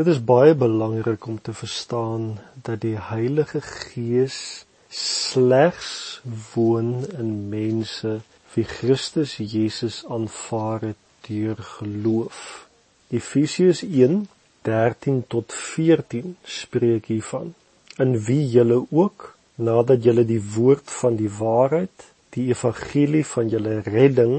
Dit is baie belangrik om te verstaan dat die Heilige Gees slegs woon in mense wie Christus Jesus aanvaar het deur geloof. Efesiërs 1:13 tot 14 spreek hiervan. In wie julle ook nadat julle die woord van die waarheid, die evangelie van julle redding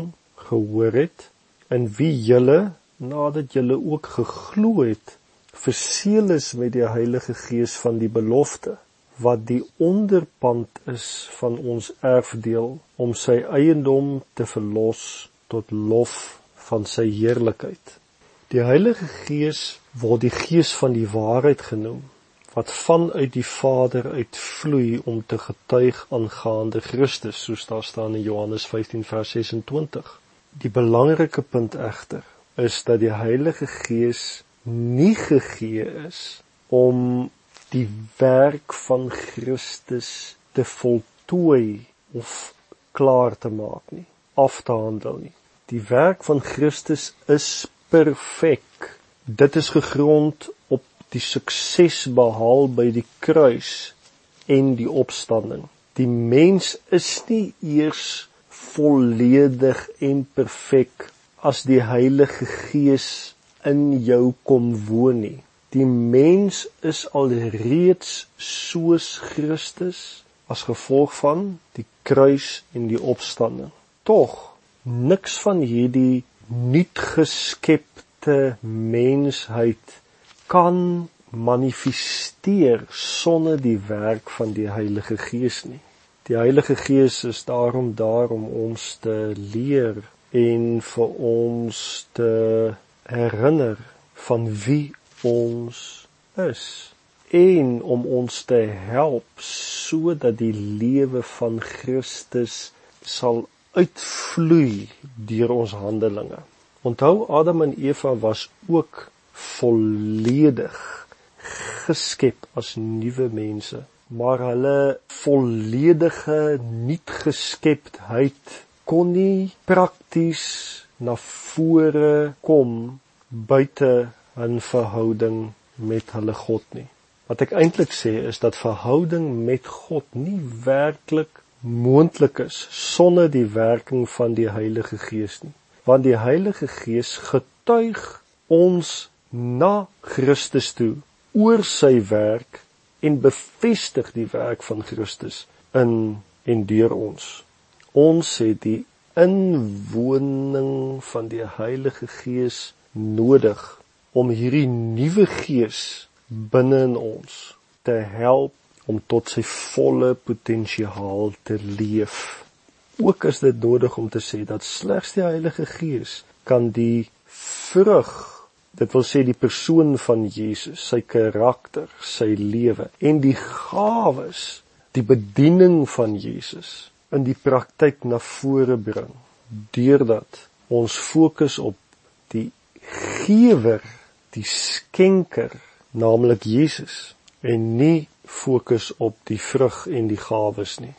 gehoor het, in wie julle nadat julle ook geglo het, verseël is met die Heilige Gees van die belofte wat die onderpand is van ons erfdeel om sy eiendom te verlos tot lof van sy heerlikheid. Die Heilige Gees word die Gees van die waarheid genoem wat vanuit die Vader uitvloei om te getuig aangaande Christus, soos daar staan in Johannes 15 vers 26. Die belangrike punt egter is dat die Heilige Gees nie gegee is om die werk van Christus te voltooi of klaar te maak nie, af te handel nie. Die werk van Christus is perfek. Dit is gegrond op die sukses behaal by die kruis en die opstanding. Die mens is nie eers volledig en perfek as die Heilige Gees in jou kom woon nie. Die mens is alreeds soos Christus as gevolg van die kruis en die opstanding. Tog niks van hierdie nuut geskepte mensheid kan manifesteer sonder die werk van die Heilige Gees nie. Die Heilige Gees is daarom daar om ons te leer en vir ons te herinner van wie ons is en om ons te help sodat die lewe van Christus sal uitvloei deur ons handelinge. Onthou Adam en Eva was ook volledig geskep as nuwe mense maar hulle volledige nuutgeskeptheid kon nie prakties na vore kom buite 'n verhouding met hulle God nie. Wat ek eintlik sê is dat verhouding met God nie werklik moontlik is sonder die werking van die Heilige Gees nie. Want die Heilige Gees getuig ons na Christus toe oor sy werk en bevestig die werk van Christus in en deur ons. Ons het die inwoning van die Heilige Gees nodig om hierdie nuwe gees binne in ons te help om tot sy volle potensiaal te leef. Ook is dit nodig om te sê dat slegs die Heilige Gees kan die vrug Dit wil sê die persoon van Jesus, sy karakter, sy lewe en die gawes, die bediening van Jesus in die praktyk na vore bring deurdat ons fokus op gewer, die skenker, naamlik Jesus en nie fokus op die vrug en die gawes nie.